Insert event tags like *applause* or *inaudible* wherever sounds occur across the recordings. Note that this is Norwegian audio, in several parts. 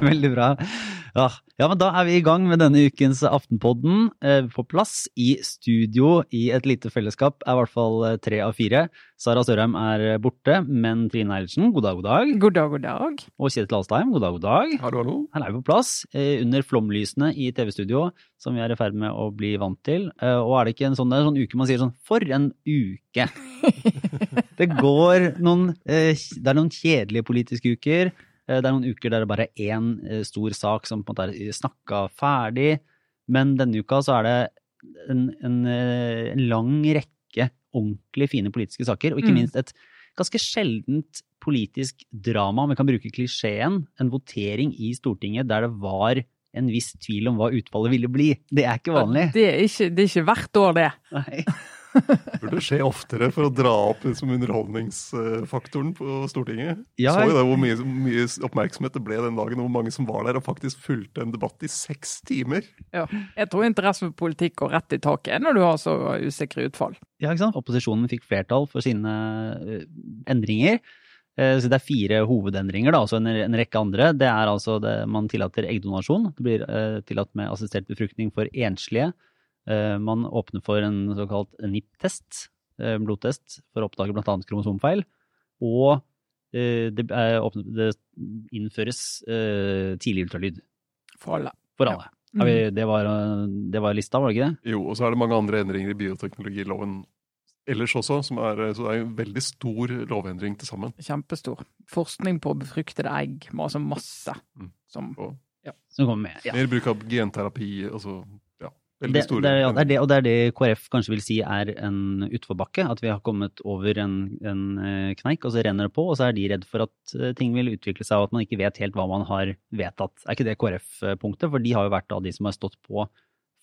Veldig bra. Ja. ja, men da er vi i gang med denne ukens Aftenpodden. Eh, på plass i studio i et lite fellesskap er i hvert fall eh, tre av fire. Sara Sørheim er borte, men Trine Eilertsen, god dag, god dag. God dag, god dag. Og Kjetil Alstheim, god dag, god dag. Hallo, hallo. Her er vi på plass, eh, under flomlysene i TV-studio, som vi er i ferd med å bli vant til. Eh, og er det ikke en sånn, en sånn uke man sier sånn For en uke! *laughs* det går noen eh, Det er noen kjedelige politiske uker. Eh, Det er noen uker der det bare er én eh, stor sak som på en måte er snakka ferdig. Men denne uka så er det en, en, eh, en lang rekke ordentlig fine politiske saker, og ikke Mm. minst et ganske sjeldent politisk drama, om vi kan bruke klisjeen, en votering i Stortinget der det var en viss tvil om hva utfallet ville bli. Det er ikke vanlig. Det er ikke, det er ikke hvert år, det. Nei. *laughs* Burde skje oftere for å dra opp liksom, underholdningsfaktoren på Stortinget. Ja, Så jo det hvor mye, mye oppmerksomhet det ble den dagen, hvor mange som var der og faktisk fulgte en debatt i seks timer. Ja. Jeg tror interessen for politikk går rett i taket når du har så usikre utfall. Ja, ikke sant? Opposisjonen fikk flertall for sine eh, endringer. Eh, Så det er fire hovedendringer, da, altså en, en rekke andre. Det er altså det, man tillater eggdonasjon. Det blir eh, tillatt med assistert befruktning for enslige. Eh, man åpner for en såkalt NIPT-test, eh, blodtest, for å oppdage bl.a. kromosomfeil. Og eh, det, er åpnet, det innføres eh, tidlig ultralyd For alle. for alle. Mm. Vi, det, var, det var lista, var det ikke det? Jo, og så er det mange andre endringer i bioteknologiloven ellers også, som er, så det er en veldig stor lovendring til sammen. Kjempestor. Forskning på befruktede egg. Altså masse. Mm. Som, Og Som kommer med. Ja. mer bruk av genterapi, altså ja, veldig Det, store det, er- ja, det, er det, og det er det KrF kanskje vil si er en utforbakke. At vi har kommet over en, en eh, kneik, og så renner det på. Og så er de redd for at eh, ting vil utvikle seg, og at man ikke vet helt hva man har vedtatt. Er ikke det KrF-punktet? For de har jo vært av de som har stått på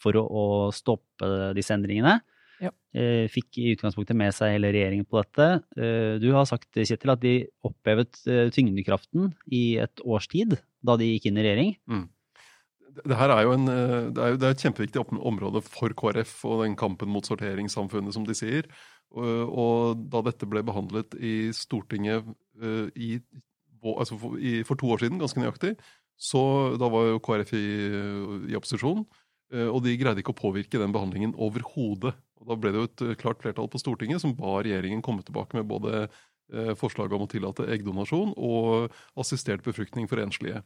for å, å stoppe disse endringene. Ja. Eh, Fikk i utgangspunktet med seg hele regjeringen på dette. Eh, Du har sagt, Kjetil, at de opphevet tyngdekraften i et års tid, da de gikk inn i regjering. Det det her er jo, en, eh, det er jo det er et kjempeviktig område for KrF og den kampen mot sorteringssamfunnet, som de sier. Og, og da dette ble behandlet i Stortinget eh, i, altså for, i, for to år siden, ganske nøyaktig, så da var jo KrF i, i opposisjon. eh, Og de greide ikke å påvirke den behandlingen overhodet. Da ble det jo et klart flertall på Stortinget som ba regjeringen komme tilbake med både forslaget om å tillate eggdonasjon og assistert befruktning for enslige.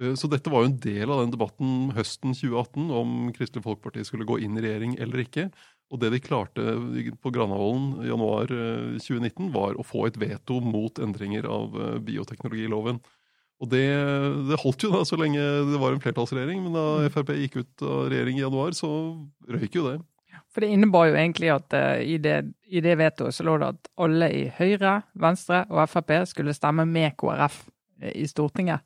Eh, Så dette var jo en del av den debatten høsten 2018 om Kristelig Folkeparti skulle gå inn i regjering eller ikke. Og det de klarte på Granavolden i januar eh, 2019, var å få et veto mot endringer av eh, bioteknologiloven. Og det, det holdt jo da så lenge det var en flertallsregjering, men da Frp gikk ut av regjering i januar, så røyk jo det. for det innebar jo egentlig at uh, i, det, i det vetoet så lå det at alle i Høyre, Venstre og Frp skulle stemme med KrF eh, i Stortinget.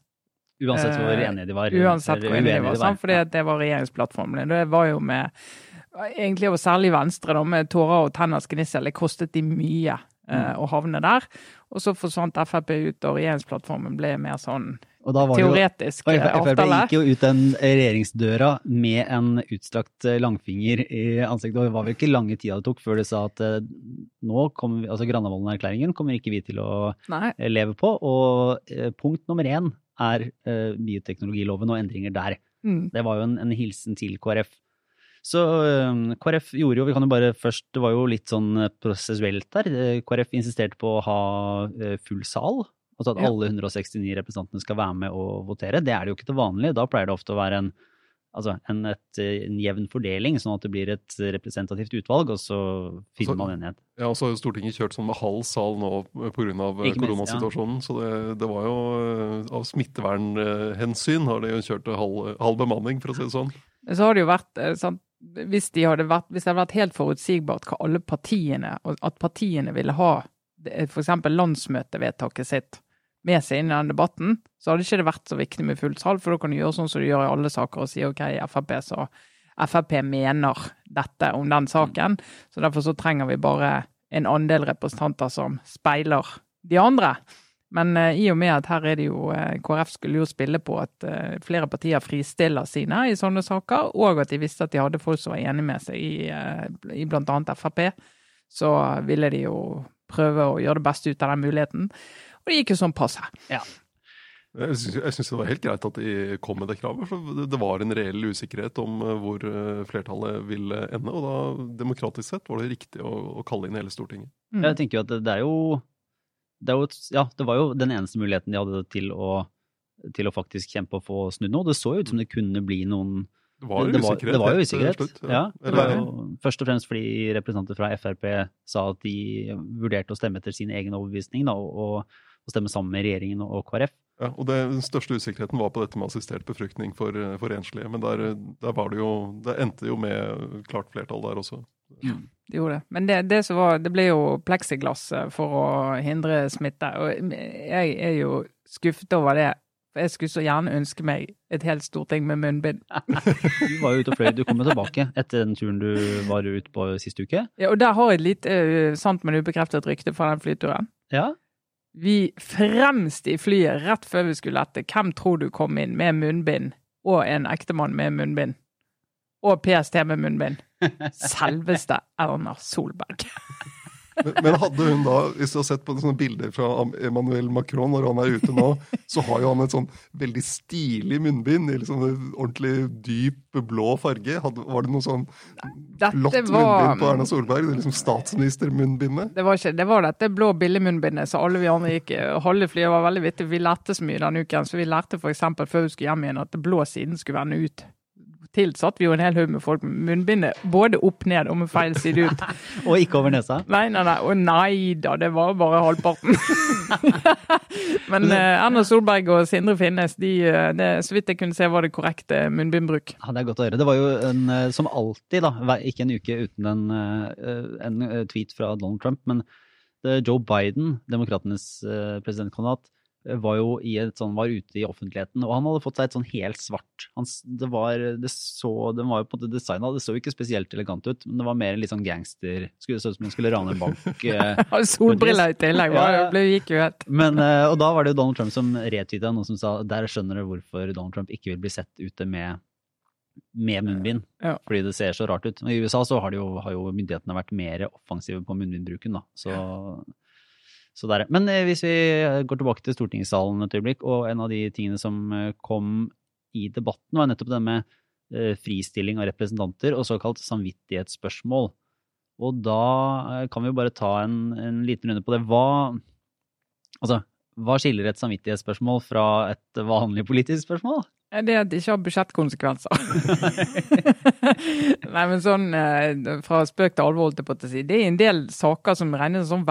Uansett hvor Eh, enige de var. Uansett hvor enige de var, sånn, fordi det var regjeringsplattformen. Det var jo med Egentlig og særlig Venstre, da, med tårer og tenners gnissel. Det kostet de mye Mm. eh, å havne der. Og så forsvant Frp ut, og regjeringsplattformen ble mer sånn jo teoretisk Og eh, Frp avtale. gikk jo ut den regjeringsdøra med en utstrakt eh, langfinger i ansiktet. Og det var vel ikke lange tida det tok før de sa at nå kommer vi, altså Granavolden-erklæringen kommer ikke vi til å Nei. leve på. Og punkt nummer én er uh, bioteknologiloven og endringer der. Mm. Det var jo en, en hilsen til KrF. Så eh, KrF gjorde jo, vi kan jo bare først, det var jo litt sånn eh, prosessuelt der. Eh, KrF insisterte på å ha uh, full sal. Altså at Ja. alle 169 representantene skal være med og votere. Det er det jo ikke til vanlig. Da pleier det ofte å være en, altså en, et, eh, en jevn fordeling, sånn at det blir et representativt utvalg, og så finner altså, man enighet. Ja, og så har jo Stortinget kjørt sånn med halv sal nå pga. koronasituasjonen. Ja. Så det, det var jo eh, av smittevernhensyn har de jo kjørt halv, halv bemanning, for å si det sånn. Så har det jo vært eh, sant, hvis, de hadde vært, hvis det hadde vært helt forutsigbart hva alle partiene, at partiene ville ha f.eks. landsmøtevedtaket sitt med seg inn i den debatten, så hadde ikke det vært så viktig med fullt sal, for da kan du gjøre sånn som du gjør i alle saker og si OK, Frp så Frp mener dette om den saken, så derfor så trenger vi bare en andel representanter som speiler de andre. Men eh, i og med at her er det jo eh, KrF skulle jo spille på at eh, flere partier fristiller sine i sånne saker, og at de visste at de hadde folk som var enig med seg i, eh, i annet Frp, så ville de jo prøve å gjøre det beste ut av den muligheten. Og det gikk jo sånn passe. Ja. Jeg syns det var helt greit at de kom med det kravet. for det- var en reell usikkerhet om eh, hvor eh, flertallet ville ende. Og da, demokratisk sett, var det riktig å, å kalle inn hele Stortinget. Mm. Jeg tenker jo at det, det er jo det, er jo, et- ja, det var jo den eneste muligheten de hadde til å, til å faktisk kjempe og få snudd noe. Det så jo ut som det kunne bli noen Det var jo det var, usikkerhet. det var jo til usikkerhet. slutt, Ja, det var jo først og fremst fordi representanter fra Frp sa at de vurderte å stemme etter sin egen overbevisning da, og, og stemme sammen med regjeringen og, KrF. Ja, og det, Den største usikkerheten var på dette med assistert befruktning for, eh, for enslige. Men der, der var det jo Det endte jo med klart flertall der også. Det gjorde det. Men det, det som var Det ble jo pleksiglass eh, for å hindre smitte. Og jeg er jo skuffet over det. For jeg skulle så gjerne ønske meg et helt storting med munnbind. *laughs* Du var jo ute og fløy, du kom jo tilbake etter den turen du var ute på sist uke. Ja, og der har jeg et lite eh, sant, men ubekreftet rykte fra den flyturen. Ja, Vi fremst i flyet rett før vi skulle lette. Hvem tror du kom inn med munnbind? Og en ektemann med munnbind. Og PST med munnbind. *laughs* Selveste Erna Solberg. Men, hadde hun da, hvis du har sett på sånne bilder fra Emmanuel Macron når han er ute nå, så har jo han et sånn veldig stilig munnbind i liksom en ordentlig dyp blå farge. Hadde, var det noe sånn blått var- munnbind på Erna Solberg? Det er liksom statsministermunnbindet? Det var, ikke, det var dette blå billigmunnbindet så alle vi andre gikk. Halve flyet var veldig vittig. Vi lærte så mye denne uken. Så vi lærte f.eks. før vi skulle hjem igjen at blå siden skulle vende ut. Tilsatt vi jo en hel haug med folk med munnbindet både opp ned og med feil side ut. *laughs* Og ikke over nesa. Nei, nei, nei. Å nei da, det var bare halvparten. *laughs* Men eh, Erna Solberg og Sindre Finnes, de, eh, det, så vidt jeg kunne se, var det korrekte munnbindbruk. Ja, det er godt å høre. Det var jo en, eh, som alltid, da, ikke en uke uten en, eh, en tweet fra Donald Trump, men Joe Biden, demokratenes presidentkandidat, var jo i et sånn, var ute i offentligheten, og han hadde fått seg et sånn helt svart. Han, det var, det så, den var jo på en måte designet, det så ikke spesielt elegant ut, men det var mer en litt sånn gangster, skulle se ut som han skulle rane en bank. *laughs* eh, Solbriller i tillegg, Ja, ja. det gikk jo helt. Men, eh, og da var det jo Donald Trump som retweeta noen som sa der skjønner du hvorfor Donald Trump ikke vil bli sett ute med, med munnbind. Ja. Fordi det ser så rart ut. Men I USA så har, det jo, har jo myndighetene vært mer offensive på munnbindbruken. da. Så, så der. Men eh, hvis vi går tilbake til stortingssalen et øyeblikk, og en av de tingene som eh, kom i debatten, var nettopp det med eh, fristilling av representanter og såkalt samvittighetsspørsmål. Og da eh, kan vi jo bare ta en, en liten runde på det. Hva, altså, hva skiller et samvittighetsspørsmål fra et vanlig politisk spørsmål? Det at det ikke har budsjettkonsekvenser. *laughs* Nei, men sånn eh, fra spøk til alvor, holdt jeg på å si. Det er en del saker som regnes som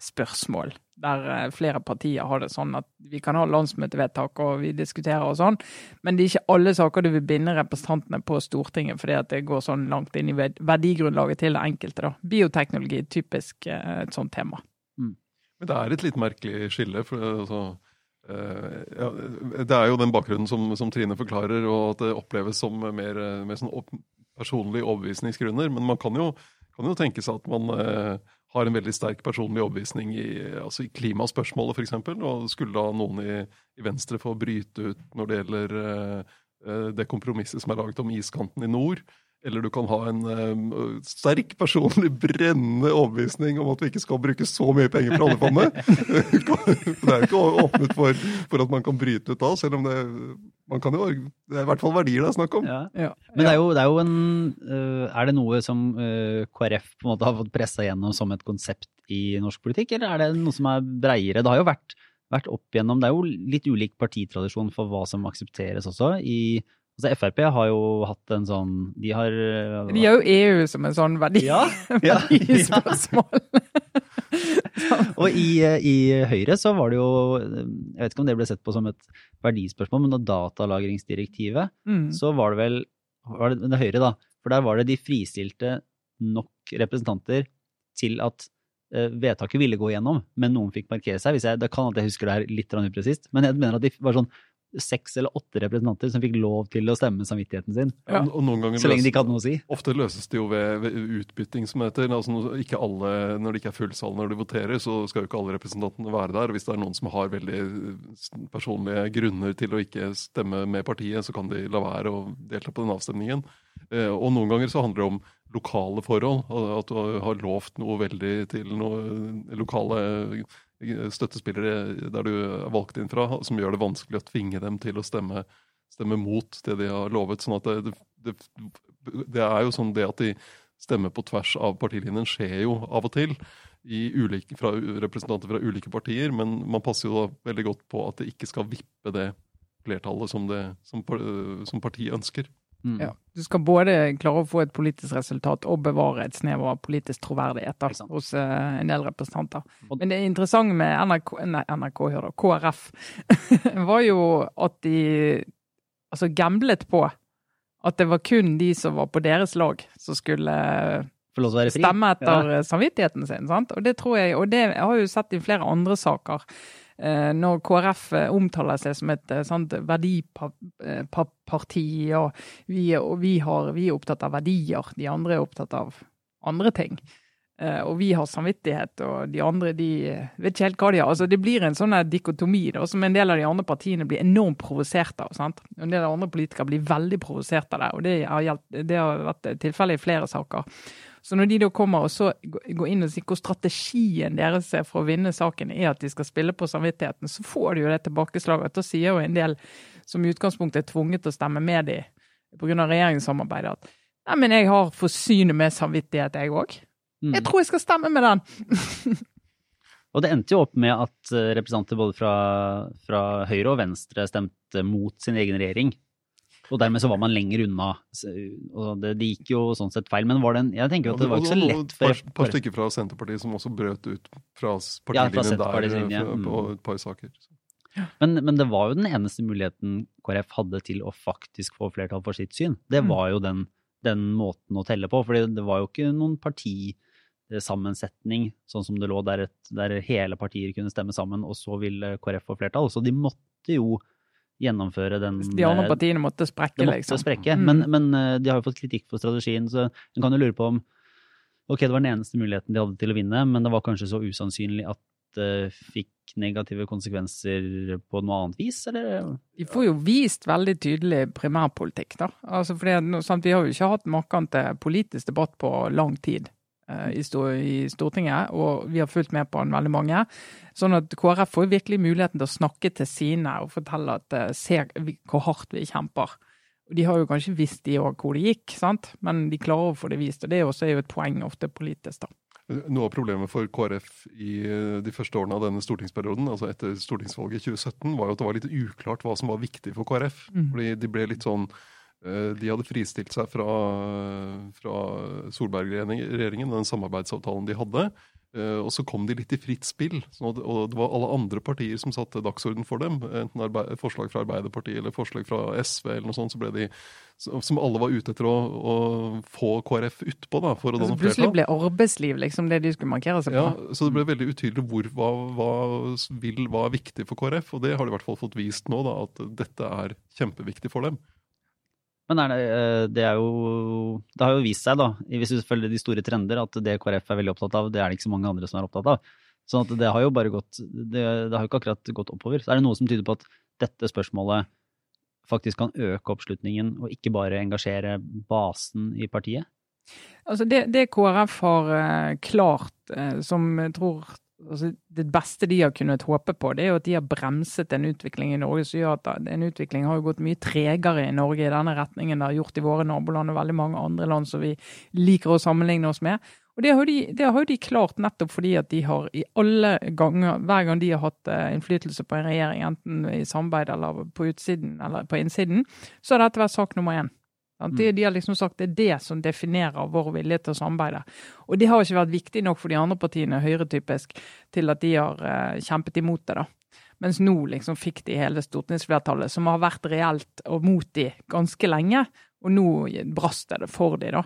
verdispørsmål. Der eh, flere partier har det sånn at vi kan ha landsmøtevedtak og vi diskuterer og sånn, men det er ikke alle saker du vil binde representantene på Stortinget fordi at det går sånn langt inn i verdigrunnlaget til det enkelte. da. Bioteknologi er typisk eh, et sånt tema. Men det er et litt merkelig skille. for altså, Uh, ja, Det er jo den bakgrunnen som, som Trine forklarer, og at det oppleves som mer, mer sånn opp, personlige overbevisningsgrunner. Men man kan jo, kan jo tenke seg at man eh, har en veldig sterk personlig overbevisning i, altså i klimaspørsmålet f.eks. Og skulle da noen i, i Venstre få bryte ut når det gjelder eh, eh, det kompromisset som er laget om iskanten i nord, eller du kan ha en eh, sterk personlig brennende overbevisning om at vi ikke skal bruke så mye penger fra oljefondet. *laughs* det er jo ikke åpnet for, for at man kan bryte ut da, selv om det, man kan jo, det er i hvert fall verdier det er snakk om. Ja. Ja. Men det er jo, det er jo en øh, Er det noe som øh, KrF på en måte har fått pressa gjennom som et konsept i norsk politikk, eller er det noe som er breiere? Det har jo vært, vært opp igjennom Det er jo litt ulik partitradisjon for hva som aksepteres også. I, altså Frp har jo hatt en sånn De har øh, De har jo EU som en sånn verdi, Ja, ja, *laughs* verdispørsmål. *laughs* Og i, eh, i Høyre så var det jo Jeg vet ikke om det ble sett på som et verdispørsmål, men da datalagringsdirektivet Mm. så var det vel var det, det Høyre, da. For der var det de fristilte nok representanter til at eh, vedtaket ville gå igjennom, men noen fikk markere seg. Jeg, det kan at jeg husker det her litt upresist, men jeg mener at de var sånn seks eller åtte representanter som fikk lov til å stemme samvittigheten sin. Ja. Og, noen ganger Så lenge de ikke hadde noe å si. Ofte løses det jo ved, ved utbytting, som heter. Altså, ikke alle, når det ikke er full sal når de voterer, så skal jo ikke alle representantene være der. Hvis det er noen som har veldig personlige grunner til å ikke stemme med partiet, så kan de la være å delta på den avstemningen. Eh, og noen ganger så handler det om lokale forhold. At du har lovt noe veldig til noen lokale støttespillere der du er valgt inn fra, som gjør det vanskelig å tvinge dem til å stemme, stemme mot det de har lovet. sånn at det, det, det, er jo sånn det at de stemmer på tvers av partilinjen, skjer jo av og til ulike, fra representanter fra ulike partier, men man passer jo da veldig godt på at det ikke skal vippe det flertallet som, det, som, som partiet ønsker. Mm. Ja. Du skal både klare å få et politisk resultat og bevare et snev av politisk troverdighet da, hos uh, en del representanter. Men det interessante med NRK, nei, NRK hør da, KrF *laughs* var jo at de altså gamblet på at det var kun de som var på deres lag, som skulle stemme etter ja. samvittigheten sin. Sant? Og det tror jeg, og det har jeg jo sett i flere andre saker. Eh, når KrF eh, omtaler seg som et eh, sånt verdiparti, og, vi, og vi, har, vi, er opptatt av verdier, de andre er opptatt av andre ting. Og vi har samvittighet, og de andre de vet ikke helt hva de har. Altså, det blir en sånn dikotomi da, som en del av de andre partiene blir enormt provosert av. Sant? En del av andre politikere blir veldig provosert av det, og det har, det har vært tilfellet i flere saker. Så når de da kommer og så går inn og sier hvor strategien deres er for å vinne saken er at de skal spille på samvittigheten, så får de jo det tilbakeslaget. Da sier jo en del som i utgangspunktet er tvunget til å stemme med de pga. regjeringssamarbeidet, at nei, men jeg har forsynet med samvittighet, jeg òg. Mm. Jeg tror jeg skal stemme med den. *laughs* og det endte jo opp med at eh, representanter både fra, fra Høyre og Venstre stemte mot sin egen regjering. Og dermed så var man lenger unna. og Det, det gikk jo sånn sett feil. Men var det en, jeg tenker at det var ikke så lett for Et par stykker fra Senterpartiet som også brøt ut fra partilinjen ja, der linje. Mm. på et par saker. Men, men, det var jo den eneste muligheten KrF hadde til å faktisk få flertall for sitt syn. Det mm. var jo den, den måten å telle på. For det var jo ikke noen partisammensetning sånn som det lå, der, et, der hele partier kunne stemme sammen, og så ville KrF få flertall. Så de måtte jo gjennomføre den De andre eh, partiene måtte sprekke, måtte liksom. Sprekke. Mm. Men, men, eh, de har jo fått kritikk for strategien, så en kan jo lure på om Ok, det var den eneste muligheten de hadde til å vinne, men det var kanskje så usannsynlig at det fikk negative konsekvenser på noe annet vis, eller? De får jo vist veldig tydelig primærpolitikk, da. Altså fordi, sant, vi har jo ikke hatt maken til politisk debatt på lang tid. Eh, i, Stortinget, og vi har fulgt med på den veldig mange. Sånn at KrF får virkelig muligheten til å snakke til sine og fortelle at eh, se hvor hardt vi kjemper. De har jo kanskje visst de òg hvor det gikk, sant? men de klarer å få det vist. og Det også er jo et poeng ofte politisk. da. Noe av problemet for KrF i eh, de første årene av denne stortingsperioden, altså etter stortingsvalget i 2017, var jo at det var litt uklart hva som var viktig for KrF. Mm. Fordi de ble litt sånn de hadde fristilt seg fra, fra Solberg-regjeringen, den samarbeidsavtalen de hadde. Eh, og så kom de litt i fritt spill. og det var alle andre partier som satte dagsorden for dem. Enten forslag fra Arbeiderpartiet eller forslag fra SV eller noe sånt. så de, Som alle var ute etter å, å få KrF utpå. da, for å danne flertall. Plutselig ble arbeidsliv liksom det de skulle markere seg på. Ja, Så det ble veldig utydelig hvor, hva, hva, vil, hva er viktig for KrF. Og det har de i hvert fall fått vist nå, da, at dette er kjempeviktig for dem. Men er det, eh, det, er jo Det har jo vist seg, da, hvis du følger de store trender, at det KrF er veldig opptatt av, det er det ikke så mange andre som er opptatt av. Sånn at det har jo bare gått Det, det har jo ikke akkurat gått oppover. Så er det noe som tyder på at dette spørsmålet faktisk kan øke oppslutningen, og ikke bare engasjere basen i partiet? Altså det, det KrF har uh, klart, uh, som jeg tror altså Det beste de har kunnet håpe på, det er jo at de har bremset en utvikling i Norge som gjør at en utvikling har jo gått mye tregere i Norge i denne retningen det har gjort i våre naboland og veldig mange andre land som vi liker å sammenligne oss med. Og Det har de, det har de klart nettopp fordi at de har i alle ganger, hver gang de har hatt uh, innflytelse på en regjering, enten i samarbeid eller på utsiden eller på innsiden, så har dette vært sak nummer én. De, mm. de, har liksom sagt det er det som definerer vår vilje til å samarbeide. Og det har ikke vært viktig nok for de andre partiene, Høyre-typisk, til at de har uh, kjempet imot det. da. Mens nå liksom fikk de hele stortingsflertallet, som har vært reelt og mot de ganske lenge. Og nå brast det for de da.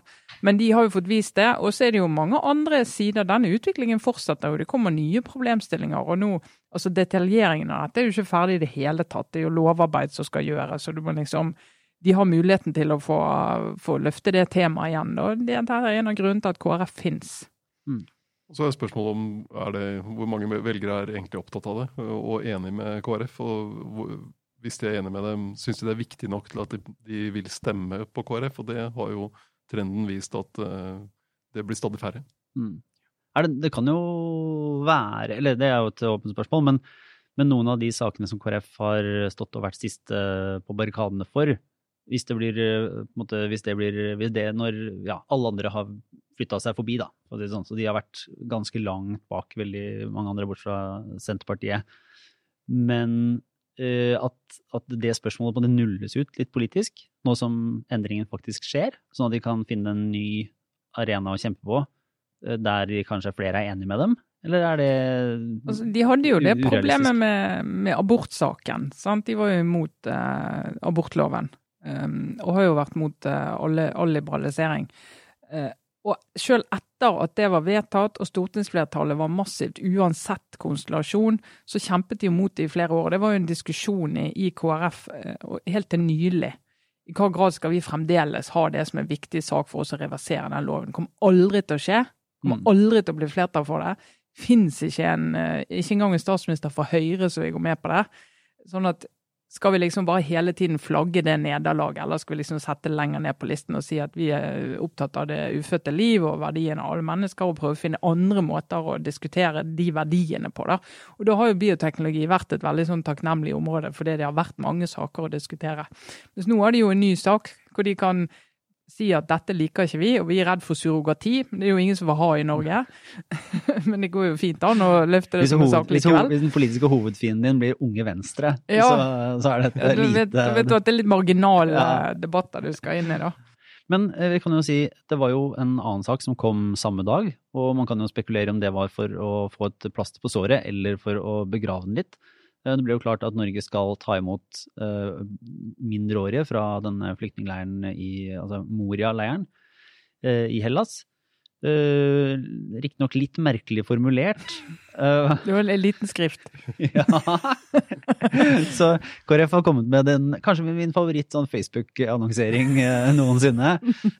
Men de har jo fått vist det. Og så er det jo mange andre sider. Denne utviklingen fortsetter jo. Det kommer nye problemstillinger. Og nå, altså detaljeringen av dette er jo ikke ferdig i det hele tatt. Det er jo lovarbeid som skal gjøres. Så du må liksom de har muligheten til å få, få løfte det temaet igjen. Og det er en av grunnene til at KrF fins. Mm. Så er spørsmålet om er det, hvor mange velgere er egentlig opptatt av det og enig med KrF. og hvis de er enige med dem, syns de det er viktig nok til at de, de vil stemme på KrF. Og det har jo trenden vist at uh, det blir stadig færre. Mm. Det, det, kan jo være, eller det er jo et åpent spørsmål, men, men, noen av de sakene som KrF har stått og vært siste på barrikadene for, hvis det blir, måte, hvis det blir hvis det når ja, alle andre har flytta seg forbi, da. Sånn. Så de har vært ganske langt bak veldig mange andre, bort fra Senterpartiet. Men uh, at, at, det spørsmålet på det nulles ut litt politisk, nå som endringen faktisk skjer, sånn at de kan finne en ny arena å kjempe på, uh, der de kanskje flere er enige med dem? Eller er det altså, De hadde jo det problemet med, med abortsaken. Sant? De var jo imot eh, abortloven. Um, og har jo vært mot all, all liberalisering. Uh, og selv etter at det var vedtatt og stortingsflertallet var massivt, uansett konstellasjon, så kjempet de mot det i flere år. Det var jo en diskusjon i, KrF uh, helt til nylig. I hva grad skal vi fremdeles ha det som en viktig sak for oss å reversere den loven? Det kommer aldri til å skje. Det kommer mm. aldri til å bli flertall for det. Fins ikke en eh, Ikke engang en statsminister fra Høyre som vil gå med på det. Sånn at skal vi liksom bare hele tiden flagge det nederlaget, eller skal vi liksom sette det lenger ned på listen og si at vi er opptatt av det ufødte liv og verdiene av alle mennesker, og prøve å finne andre måter å diskutere de verdiene på? da. Og Da har jo bioteknologi vært et veldig sånn takknemlig område, fordi det har vært mange saker å diskutere. Mens nå har de jo en ny sak hvor de kan si at dette liker ikke vi, og vi er redd for surrogati. Det er jo ingen som vil ha i Norge. *laughs* Men det går jo fint an å løfte det som en sak likevel. Hvis den politiske hovedfienden din blir Unge Venstre, ja. så, så, er et lite Du vet, du at det er litt marginale ja. debatter du skal inn i, da. Men eh, vi kan jo si, det var jo en annen sak som kom samme dag, og man kan jo spekulere om det var for å få et plaster på såret, eller for å begrave den litt. Eh, det ble jo klart at Norge skal ta imot uh, mindreårige fra denne flyktningleiren i altså Moria-leiren uh, i Hellas. Uh, Riktignok litt merkelig formulert. Uh, det var en liten skrift. *laughs* ja. Så KrF har kommet med den, kanskje min favoritt sånn Facebook-annonsering uh, noensinne.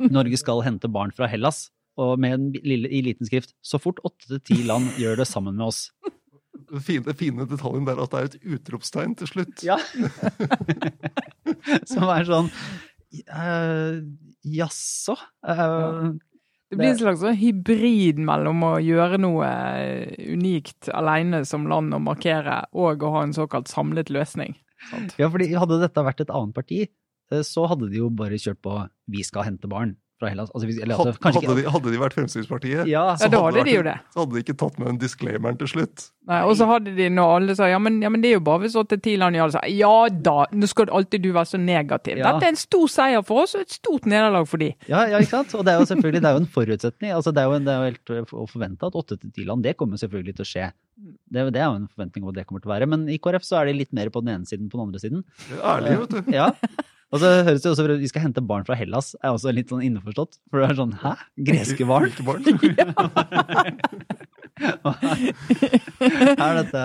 Norge skal hente barn fra Hellas. Og med en lille, i liten skrift 'Så fort åtte til ti land gjør det sammen med oss' den fine, fine, detaljen der at det er et utropstegn til slutt. Ja. *laughs* Som er sånn uh, Jaså? Uh, det blir en slags sånn hybrid mellom å gjøre noe unikt alene som land og markere, og å ha en såkalt samlet løsning. Sant? Ja, fordi hadde dette vært et annet parti, eh, så hadde de jo bare kjørt på 'vi skal hente barn' fra Hellas. Altså, eller, altså, hadde, ikke, de, hadde, de, vært Fremskrittspartiet, ja. så, hadde, hadde de vært, så hadde de ikke tatt med en disclaimeren til slutt. Nei, Og så hadde de, nå alle sa ja men, ja, men det er jo bare hvis åtte ti land ja, sa ja da, nå skal alltid du være så negativ. Ja. Dette er en stor seier for oss og et stort nederlag for de. Ja, ja, ikke sant. Og det er jo selvfølgelig det er jo en forutsetning. altså Det er jo, det er jo helt å forvente at åtte til ti land, det kommer selvfølgelig til å skje. Det, det, er jo en forventning om at det kommer til å være. Men i KrF så er de litt mer på den ene siden på den andre siden. Ærlig, vet du. Ja. Og så høres det også ut vi skal hente barn fra Hellas, er også litt sånn innforstått. For det er sånn hæ? Greske barn? barn? *laughs* er dette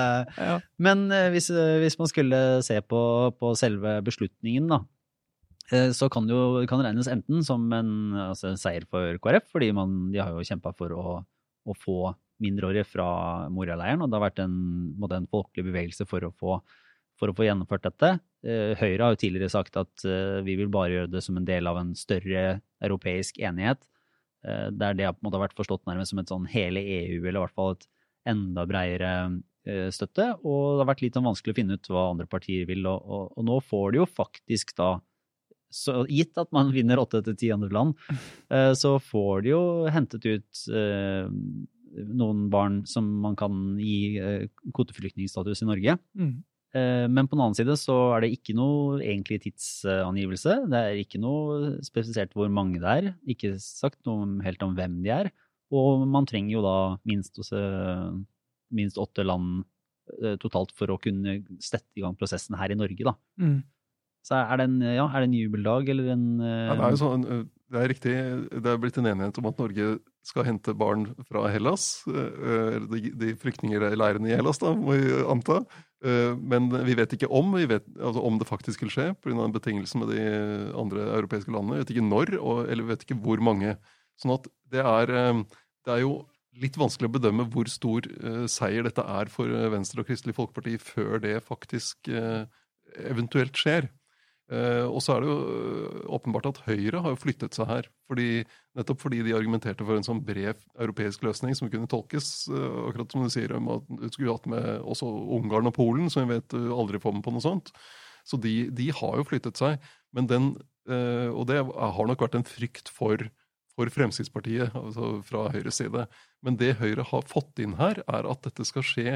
Men eh, hvis, eh, hvis, man skulle se på, på selve beslutningen, da. Eh, så kan det jo kan regnes enten som en altså, seier for KrF, fordi man, de har jo kjempa for å, å, få mindreårige fra Moria-leiren. Og det har vært en, en folkelig bevegelse for å få for å få gjennomført dette. Eh, Høyre har jo tidligere sagt at eh, vi vil bare gjøre det som en del av en større europeisk enighet. Eh, der det har på en måte vært forstått nærmest som et sånn hele EU, eller i hvert fall et enda bredere støtte. Og det har vært litt sånn vanskelig å finne ut hva andre partier vil. Og, og, og nå får de jo faktisk da så gitt at man vinner åtte til ti andre land, så får de jo hentet ut noen barn som man kan gi kvoteflyktningstatus i Norge. Mm. Eh, men på den annen side så er det ikke noe egentlig tidsangivelse. Det er ikke noe spesifisert hvor mange det er. Ikke sagt noe helt om hvem de er. Og man trenger jo da minst, minst åtte land eh, totalt for å kunne sette i gang prosessen her i Norge, da. Mm. Så er det, en, ja, er det en jubeldag eller en ja, det, er sånn, det er riktig. Det er blitt en enighet om at Norge skal hente barn fra Hellas. De, de flyktningleirene i Hellas, da, må vi anta. Eh, men vi vet ikke om, vet, altså om det faktisk vil skje, pga. betingelsen med de andre europeiske landene. Vi vet ikke når, og, eller vi vet ikke hvor mange. Sånn at det er, eh, det er jo litt vanskelig å bedømme hvor stor seier dette er for Venstre og Kristelig Folkeparti før det faktisk eventuelt skjer. Eh, og så er det jo øh, åpenbart at Høyre har flyttet seg her. Fordi, nettopp fordi de argumenterte for en sånn bred europeisk løsning som kunne tolkes, øh, akkurat som du sier, om at du skulle hatt med også Ungarn og Polen, som vi vet du aldri får med på noe sånt. Så de, de har jo flyttet seg. Men den, og det har nok vært en frykt for, for Fremskrittspartiet, altså fra Høyres side. Men det Høyre har fått inn her, er at dette skal skje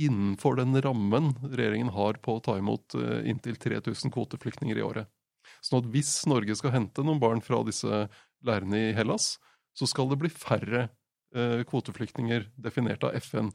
innenfor den rammen regjeringen har på å ta imot eh, inntil 3000 kvoteflyktninger i året. Sånn at hvis Norge skal hente noen barn fra disse leirene i Hellas, så skal det bli færre eh, kvoteflyktninger definert av FN.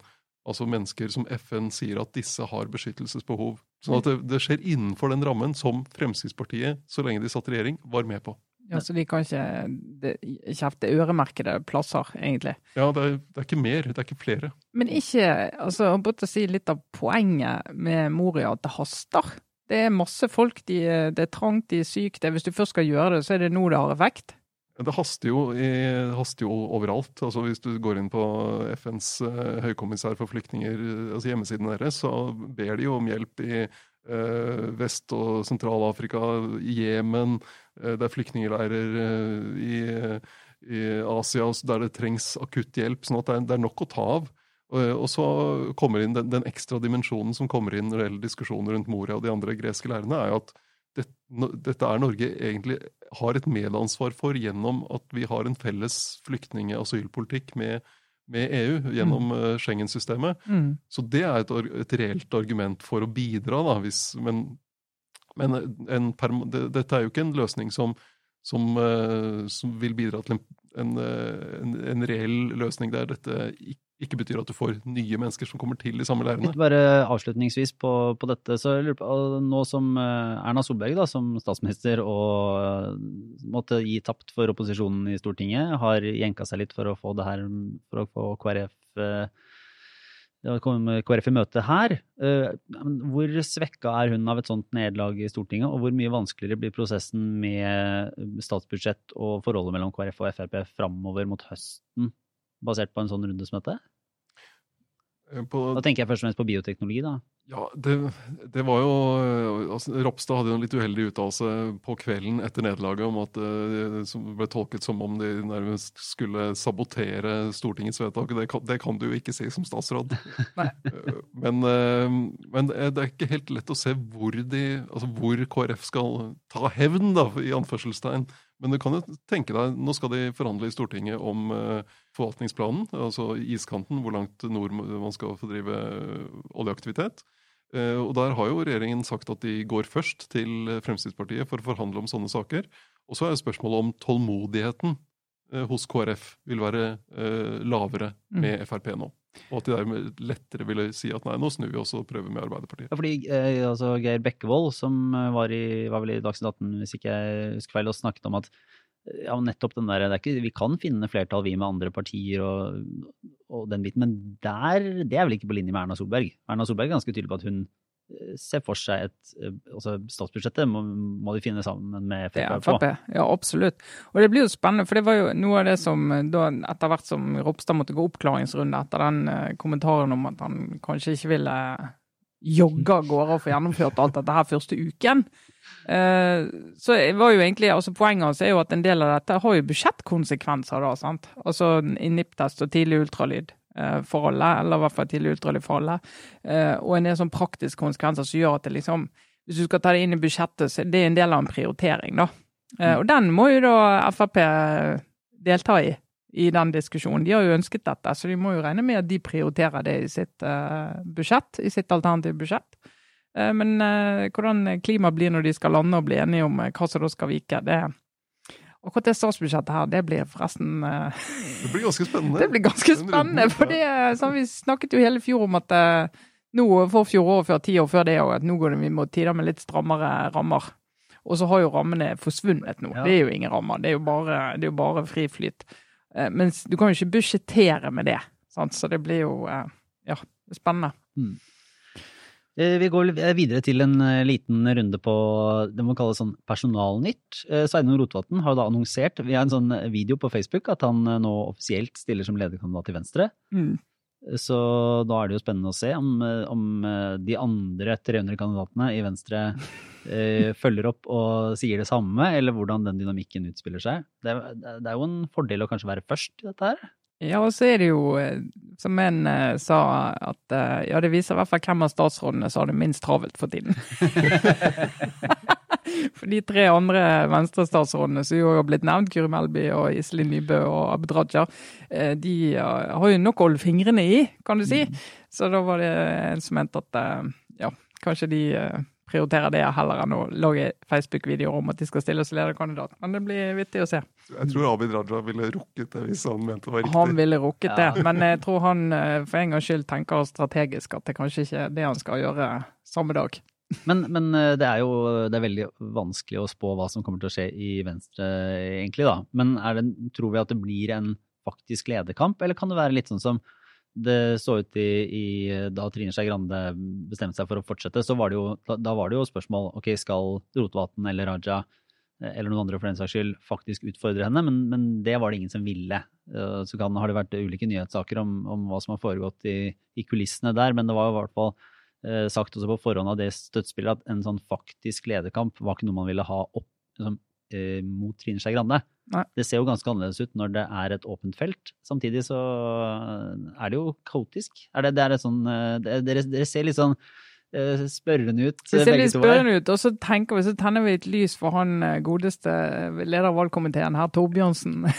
Altså mennesker som FN sier at disse har beskyttelsesbehov. Sånn at det, det skjer innenfor den rammen som Fremskrittspartiet, så lenge de satt i regjering, var med på. Ja, Så de kan ikke kjefte øremerkede plasser, egentlig. Ja, det er, det er ikke mer, det er ikke flere. Men ikke altså, å si litt av poenget med Moria, at det haster. Det er masse folk, de, det er trangt, de er syke. Det, hvis du først skal gjøre det, så er det nå det har effekt. Det haster jo, det haster jo overalt. Altså Hvis du går inn på FNs eh, høykommissær for flyktninger, eh, altså hjemmesiden deres, så ber de jo om hjelp i Vest- og Sentral-Afrika, Jemen. Eh, det er flyktningleirer eh, i, i Asia der det trengs akutt hjelp. sånn at det er, nok å ta av. Og, så kommer inn den, den ekstra dimensjonen som kommer inn når det gjelder diskusjoner rundt Moria og de andre greske leirene, er jo at det, dette er Norge egentlig har et medansvar for gjennom at vi har en felles flyktning- og asylpolitikk med, med EU gjennom mm. Schengen-systemet. Mm. Så det er et, et reelt argument for å bidra, da, hvis, men, men en perm- det, dette er jo ikke en løsning som, som, eh, som vil bidra til en, en, eh, en, en reell løsning der dette ikke betyr at du får nye mennesker som kommer til de samme. Litt bare avslutningsvis på, på dette, så jeg lurer på, nå som eh, Erna Solberg da, som statsminister og eh, måtte gi tapt for opposisjonen i Stortinget, har jenka seg litt for å få det her, for å få KrF eh, å komme KrF i møte her. Eh, Hvor svekka er hun av et sånt nederlag i Stortinget, og hvor mye vanskeligere blir prosessen med statsbudsjett og forholdet mellom KrF og Frp framover mot høsten, basert på en sånn runde som dette? Eh, På, Da tenker jeg først og fremst på bioteknologi, da. Ja, det, det var jo altså, Ropstad hadde jo en litt uheldig uttalelse på kvelden etter nederlaget om at det som ble tolket som om de nærmest skulle sabotere Stortingets vedtak. Det kan, det kan du jo ikke si som statsråd. Eh, Men, eh, men det er ikke helt lett å se hvor, de, altså hvor KrF skal ta hevn, da, i anførselstegn. Men du kan jo tenke deg, nå skal de forhandle i Stortinget om eh, forvaltningsplanen, altså iskanten, hvor langt nord man skal få drive eh, oljeaktivitet. Eh, Og der har jo regjeringen sagt at de går først til Fremskrittspartiet for å forhandle om sånne saker. Og så er jo spørsmålet om tålmodigheten eh, hos KrF vil være eh, lavere med Frp nå. Og at de dermed lettere ville si at nei, nå snur vi oss og prøver med Arbeiderpartiet. Ja, fordi eh, altså, Geir Bekkevold, som var, i, var vel i Dagsnytt 18, hvis ikke jeg husker feil, og snakket om at ja, nettopp den der, det er ikke, Vi kan finne flertall, vi med andre partier og, og den biten, men der, det er vel ikke på linje med Erna Solberg. Erna Solberg er ganske tydelig på at hun eh, ser for seg et eh, altså Statsbudsjettet må, må de finne sammen med Frp på. Ja, absolutt. Og det blir jo spennende, for det var jo noe av det som da etter hvert som Ropstad måtte gå oppklaringsrunde etter den eh, kommentaren om at han kanskje ikke ville jogge av gårde og få gjennomført alt dette her første uken. Eh, så var jo egentlig, altså Poenget hans er jo at en del av dette har jo budsjettkonsekvenser. da, sant? Altså i NIPT-test og tidlig ultralyd eh, for alle, eller i hvert fall tidlig ultralyd for alle. Eh, og en del sånn praktiske konsekvenser som gjør at det liksom Hvis du skal ta det inn i budsjettet, så er det en del av en prioritering, da. Eh, og den må jo da Frp delta i, i den diskusjonen. De har jo ønsket dette, så de må jo regne med at de prioriterer det i sitt budsjett, i sitt alternative budsjett. Eh, men eh, hvordan klimaet blir når de skal lande og bli enige om eh, hva som da skal vike, det Akkurat det statsbudsjettet her, det blir forresten *laughs* Det blir ganske spennende. *laughs* det blir ganske spennende, for det, sånn, vi snakket jo hele fjor om at nå for fjoråret før ti år før det òg, at nå går det vi mot tider med litt strammere rammer. Og så har jo rammene forsvunnet nå. Ja. Det er jo ingen rammer, det er jo bare, det er jo bare fri flyt. Mens du kan jo ikke budsjettere med det, sant? så det blir jo ja, spennende. Eh, Vi går videre til en eh, liten runde på det man kaller sånn personalnytt. Eh, Sveinung Rotevatn har da annonsert via en sånn video på Facebook at han eh, nå offisielt stiller som lederkandidat til Venstre. Mm. Så da er det jo spennende å se om, eh, om eh, de andre 300 kandidatene i Venstre eh, *laughs* følger opp og sier det samme, eller hvordan den dynamikken utspiller seg. Det, det er jo en fordel å kanskje være først i dette her. Ja, og så er det jo, eh, som en uh, sa, at uh, ja, det viser i hvert fall hvem av statsrådene som har det minst travelt for tiden. *laughs* For de tre andre Venstre-statsrådene som jo har blitt nevnt, Guri Melby og Iselin Nybø og Abid Raja, uh, de har jo nok å holde fingrene i, kan du si. Så da var det en som mente at ja, kanskje de prioriterer det heller enn å lage Facebook-videoer om at de skal stille som lederkandidat. Men det blir vittig å se. Jeg tror Abid Raja ville rukket det hvis han mente det var riktig. Han ville rukket Ja. det, men jeg tror han eh, for en gangs skyld tenker strategisk at det kanskje ikke er det han skal gjøre samme dag. Men, men eh, det er jo det er veldig vanskelig å spå hva som kommer til å skje i Venstre, egentlig. da. Men er det, tror vi at det blir en faktisk lederkamp, eller kan det være litt sånn som det så ut i, i da Trine Skei Grande bestemte seg for å fortsette, så var det jo, da, var det jo spørsmål ok, skal Rotevatn eller Raja eh, eller noen andre for den saks skyld faktisk utfordre henne, men, men det var det ingen som ville. Eh, Så kan, har det vært ulike nyhetssaker om, om hva som har foregått i, i kulissene der, men det var i hvert fall eh, sagt også på forhånd av det støttespillet at en sånn faktisk lederkamp var ikke noe man ville ha opp liksom, eh, mot Trine Skei Grande. Nei. Det ser jo ganske annerledes ut når det er et åpent felt. Samtidig så er det jo kaotisk. Er det, det er et sånn, eh, det- dere, dere ser litt sånn eh, spørrende ut, Det eh, ser litt spørrende ut, og så tenker vi, så tenner vi et lys for han eh, godeste leder av valgkomiteen, herr Torbjørnsen. *laughs*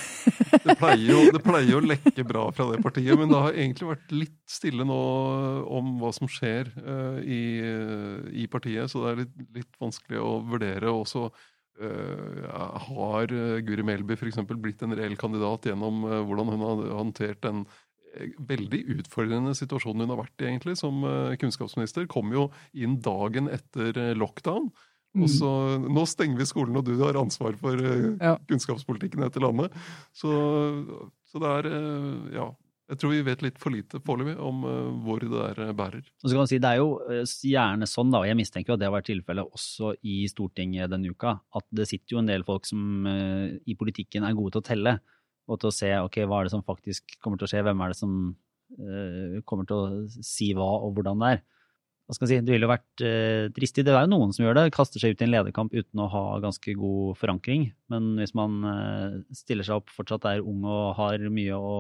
Det pleier, jo, det pleier jo å lekke bra fra det partiet, men det har egentlig vært litt stille nå om hva som skjer uh, i, i partiet, så det er litt, litt vanskelig å vurdere. Og så eh, har eh, Guri Melby f.eks. blitt en reell kandidat gjennom eh, hvordan hun har håndtert den eh, veldig utfordrende situasjonen hun har vært i egentlig som eh, kunnskapsminister. Kom jo inn dagen etter eh, lockdown. Og så, Nå stenger vi skolen, og du har ansvar for eh, kunnskapspolitikken i dette landet. Så, så det er eh, Ja. Jeg tror vi vet litt for lite foreløpig om eh, hvor det der eh, bærer. Så kan man si, Det er jo eh, gjerne sånn, da, og jeg mistenker jo at det har vært tilfellet også i Stortinget denne uka, at det sitter jo en del folk som i politikken er gode til å telle, og til å se ok, hva er det som faktisk kommer til å skje, hvem er det som kommer til å si hva og hvordan det er. Hva skal jeg si, Det ville jo vært uh, dristig. Det er jo noen som gjør det, kaster seg ut i en lederkamp uten å ha ganske god forankring. Men hvis man stiller seg opp, fortsatt er ung og har mye å,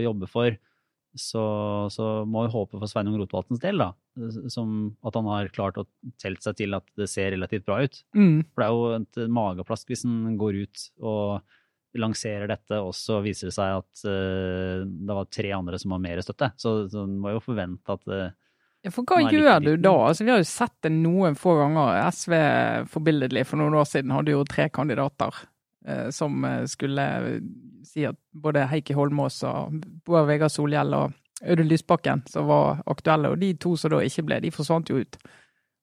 å jobbe for, så, så må vi håpe for Sveinung Rotevatns del, da. Som at han har klart å telt seg til at det ser relativt bra ut. Mm. For det er jo et mageplask hvis en går ut og lanserer dette, og så viser det seg at uh, det var tre andre som har mer støtte. Så, så en må jo forvente at uh, Ja, for hva gjør du da? Altså, vi har jo sett det noen få ganger. SV forbilledlig for noen år siden hadde jo tre kandidater som eh, skulle si at både Heikki Holmås og Bård Vegar Solhjell og Audun Lysbakken som var aktuelle, og de to som da ikke ble, de forsvant jo ut.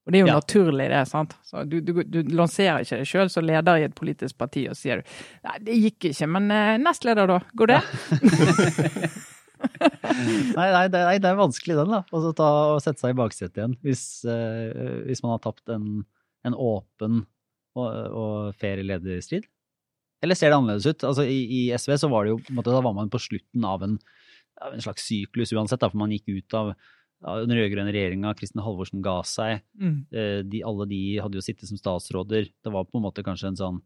Og det er jo Ja. naturlig, det. sant? Så du, du, du lanserer ikke deg sjøl som leder i et politisk parti og sier du, nei, det gikk ikke, men eh, nestleder, da? Går det? *laughs* Nei, nei, det, nei, det er vanskelig den, da. Og så ta og sette seg i baksetet igjen. Hvis, uh, hvis man har tapt en, en åpen og, og fair lederstrid. Eller ser det annerledes ut? Altså, i, I SV så var det jo, måte, da var man på slutten av en, av en slags syklus uansett, da, for man gikk ut av, den rød-grønne regjeringa, Kristin Halvorsen ga seg. Mm. Eh, de, alle de hadde jo sittet som statsråder. Det var på en måte kanskje en sånn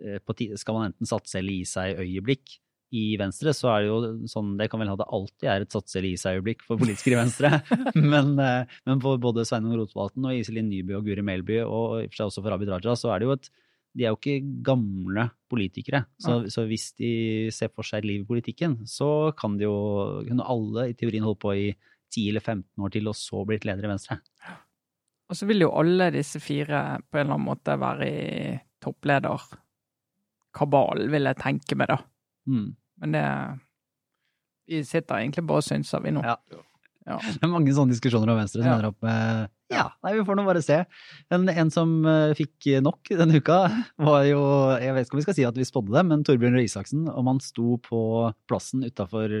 eh, tide, Skal man enten satse eller gi seg-øyeblikk? I Venstre så er det jo sånn, det kan vel ha det alltid er et satse eller gi seg-øyeblikk for politikere i Venstre. *laughs* men, eh, men for både Sveinung Rotevatn og Iselin Nyby og Guri Melby, og i og for seg også for Abid Raja, så er det jo et de er jo ikke gamle politikere. Så, så hvis de ser for seg et liv i politikken, så kan de jo kunne alle i teorien holde på i 10 eller 15 år til, og så blitt leder i Venstre. Og så vil jo alle disse fire på en eller annen måte være i topplederkabalen, vil jeg tenke meg, da. Mm. Men det Vi sitter egentlig bare og synser, vi nå. Ja. Ja. Det er mange sånne diskusjoner om Venstre som Ja. ender opp med Ja, nei, vi får nå bare se. En, en som eh, fikk nok denne uka, var jo Jeg vet ikke om vi skal si at vi spådde det, men Torbjørn Røe Isaksen. Om han sto på plassen utafor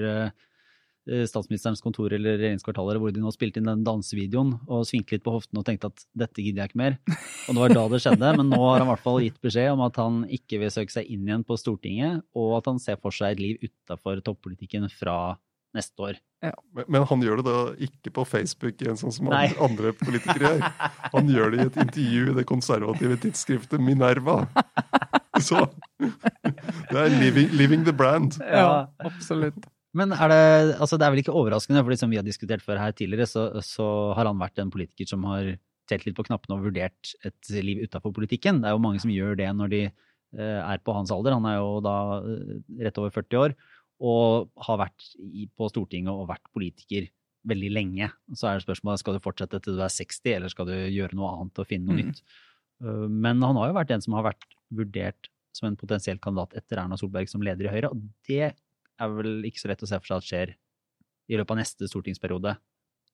statsministerens kontor eller regjeringskvartalet hvor de nå spilte inn den dansevideoen og svingte litt på hoften og tenkte at dette gidder jeg ikke mer. Og det var da det skjedde, men nå har han i hvert fall gitt beskjed om at han ikke vil søke seg inn igjen på Stortinget, og at han ser for seg et liv utafor toppolitikken fra neste år. Men, men han gjør det da ikke på Facebook, igjen, sånn som Nei. andre, politikere gjør. Han gjør det i et intervju i det konservative tidsskriftet Minerva. *laughs* Så det er living, living the brand. Ja, absolutt. Men er det, altså det er vel ikke overraskende, for som vi har diskutert før her tidligere, så, så har han vært en politiker som har telt litt på knappene og vurdert et liv utafor politikken. Det er jo mange som gjør det når de eh, er på hans alder. Han er jo da eh, rett over 40 år og har vært i, på Stortinget og vært politiker veldig lenge. Så er det spørsmålet skal du fortsette til du er 60, eller skal du gjøre noe annet og finne noe Mm. nytt. Uh, Men han har jo vært en som har vært vurdert som en potensiell kandidat etter Erna Solberg som leder i Høyre, og det er vel ikke så lett å se for seg at skjer i løpet av neste stortingsperiode,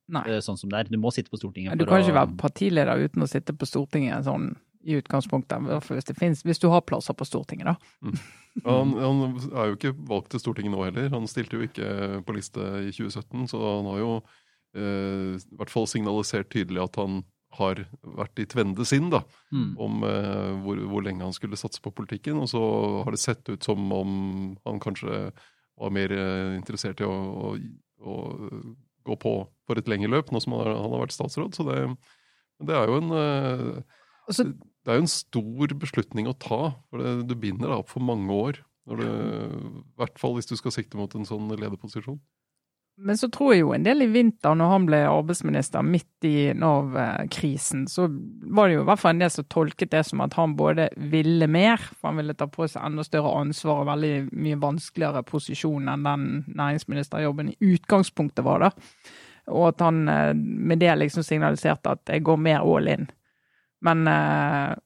Nei. eh, sånn som det er. Du må sitte på Stortinget Du kan å ikke være partileder uten å sitte på Stortinget sånn i utgangspunktet, hvis, det finnes, hvis du har plasser på Stortinget, da. Han, han er jo ikke valgt til Stortinget nå heller. Han stilte jo ikke på liste i 2017, så han har jo eh, i hvert fall signalisert tydelig at han har vært i tvende sinn da, Mm. om eh, hvor, hvor lenge han skulle satse på politikken. Og så har det sett ut som om han kanskje var mer eh, interessert i å, å, å gå på for et lengre løp, nå som han har, han har vært statsråd. Så det, det er jo en eh, Og så det er jo en stor beslutning å ta. for det, Du binder deg opp for mange år. I hvert fall hvis du skal sikte mot en sånn lederposisjon. Men så tror jeg jo en del i vinter, når han ble arbeidsminister midt i Nav-krisen, så var det jo i hvert fall en del som tolket det som at han både ville mer, for han ville ta på seg enda større ansvar og veldig mye vanskeligere posisjon enn den næringsministerjobben i utgangspunktet var, da. Og at han eh, med det liksom signaliserte at jeg går mer all in. Men eh,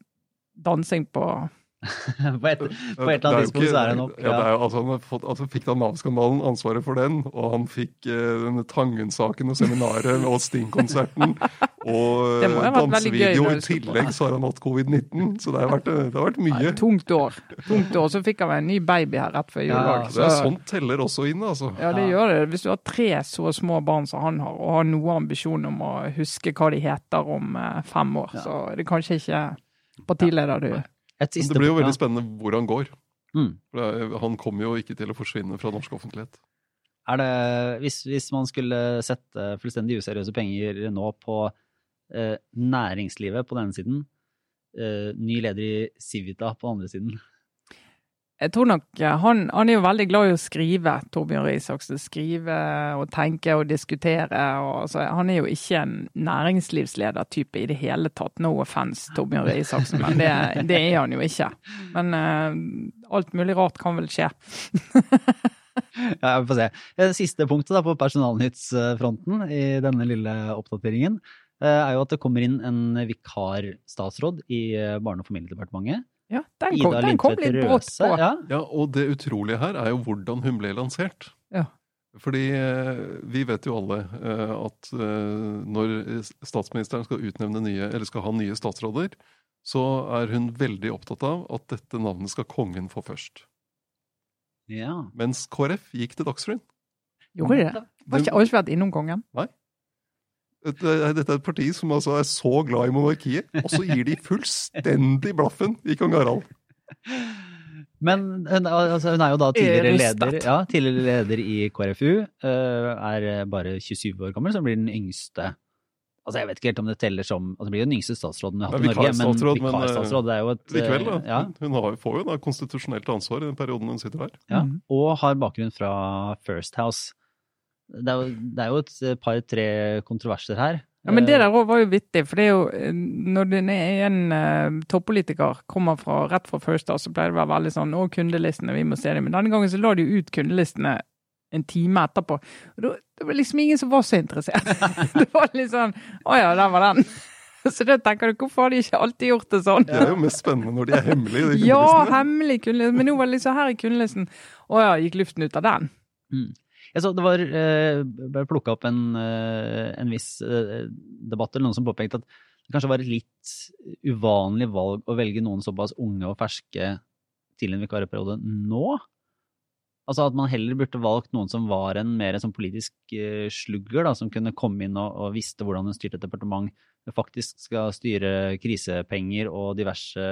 dansing på *laughs* på, et, på et eller er annet tidspunkt så er det nok. Ja, det er jo, altså, han fått, altså, fikk da Nav-skandalen ansvaret for den, og han fikk eh, denne Tangen-saken og seminaret og Sting-konserten. *laughs* Og Det gøy dansevideo. I tillegg så har han hatt covid-19, så det har vært, eh, det har vært Nei, mye. tungt år. Tungt år. Så fikk han en ny baby her rett før jul Ja, så... Det er sånt teller også inn, altså. Ja, det gjør det. Hvis du har tre så små barn som han har, og har noe ambisjon om å huske hva de heter om eh, fem år, Ja. så er kanskje ikke partileder du det blir jo veldig spennende hvor han går. Mm. Han kommer jo ikke til å forsvinne fra norsk offentlighet. Er det, hvis, hvis man skulle sette fullstendig useriøse penger nå på eh, næringslivet på den ene siden, eh, ny leder i Civita på den andre siden Jeg tror nok han, han er jo veldig glad i å skrive, Torbjørn Røe Isaksen. Skrive og tenke og diskutere. Og, altså, han er jo ikke en næringslivsledertype i det hele tatt. No offence, Torbjørn Røe Isaksen, men det, det er han jo ikke. Men uh, alt mulig rart kan vel skje. *laughs* Ja, vi får se. Eh, Siste punktet da på personalnyttsfronten i denne lille oppdateringen eh, er jo at det kommer inn en vikarstatsråd i Barne- og familiedepartementet. Ja, den kom, den kom litt brått på. Ja. Ja, og det utrolige her er jo hvordan hun ble lansert. Ja. Fordi eh, vi vet jo alle eh, at eh, når statsministeren skal utnevne nye, eller skal ha nye statsråder, så er hun veldig opptatt av at dette navnet skal kongen få først. ja. Mens KrF gikk til Dagsrevyen. Gjorde de det? Har ikke, har ikke vært innom kongen? Dette dette er et parti som altså er så glad i monarkiet, og så gir de fullstendig blaffen i kong Harald. Men hun, altså, hun er jo da tidligere leder, ja, tidligere leder i KrFU. eh, er bare 27 år gammel, så blir den yngste Altså Jeg vet ikke helt om det teller som altså Det blir jo den yngste statsråden vi har hatt i Norge, men vikarstatsråd, er jo et eh, Likevel, da. Ja, Hun har, får jo da konstitusjonelt ansvar i den perioden hun sitter her. ja, Mhm. og har bakgrunn fra First House. Det er jo, det er jo et par-tre kontroverser her. Ja, men det Eh, der òg var jo vittig, for det er jo eh, når er en uh, toppolitiker kommer fra, rett fra First House, så pleier det å være veldig sånn å, kundelistene, vi må se dem. Men denne gangen så la de jo ut kundelistene en time etterpå. Og da, det var liksom ingen som var så interessert. *laughs* det var litt sånn å ja, der var den. *laughs* Så da tenker du, hvorfor har de ikke alltid gjort det sånn? Det er jo mest spennende når de er hemmelige. de Ja, kundelistene. hemmelig kundeliste. Men nå var det liksom her i kundelisten. Å ja, gikk luften ut av den? Jeg så det var eh, ble plukka opp en, eh, en viss eh, debatt eller noen som påpekte at det kanskje var et litt uvanlig valg å velge noen såpass unge og ferske til en vikarperiode nå. Altså at man heller burde valgt noen som var en mer sånn politisk eh, slugger, da, som kunne komme inn og, og visste hvordan hun styrte et departement, faktisk skal styre krisepenger og diverse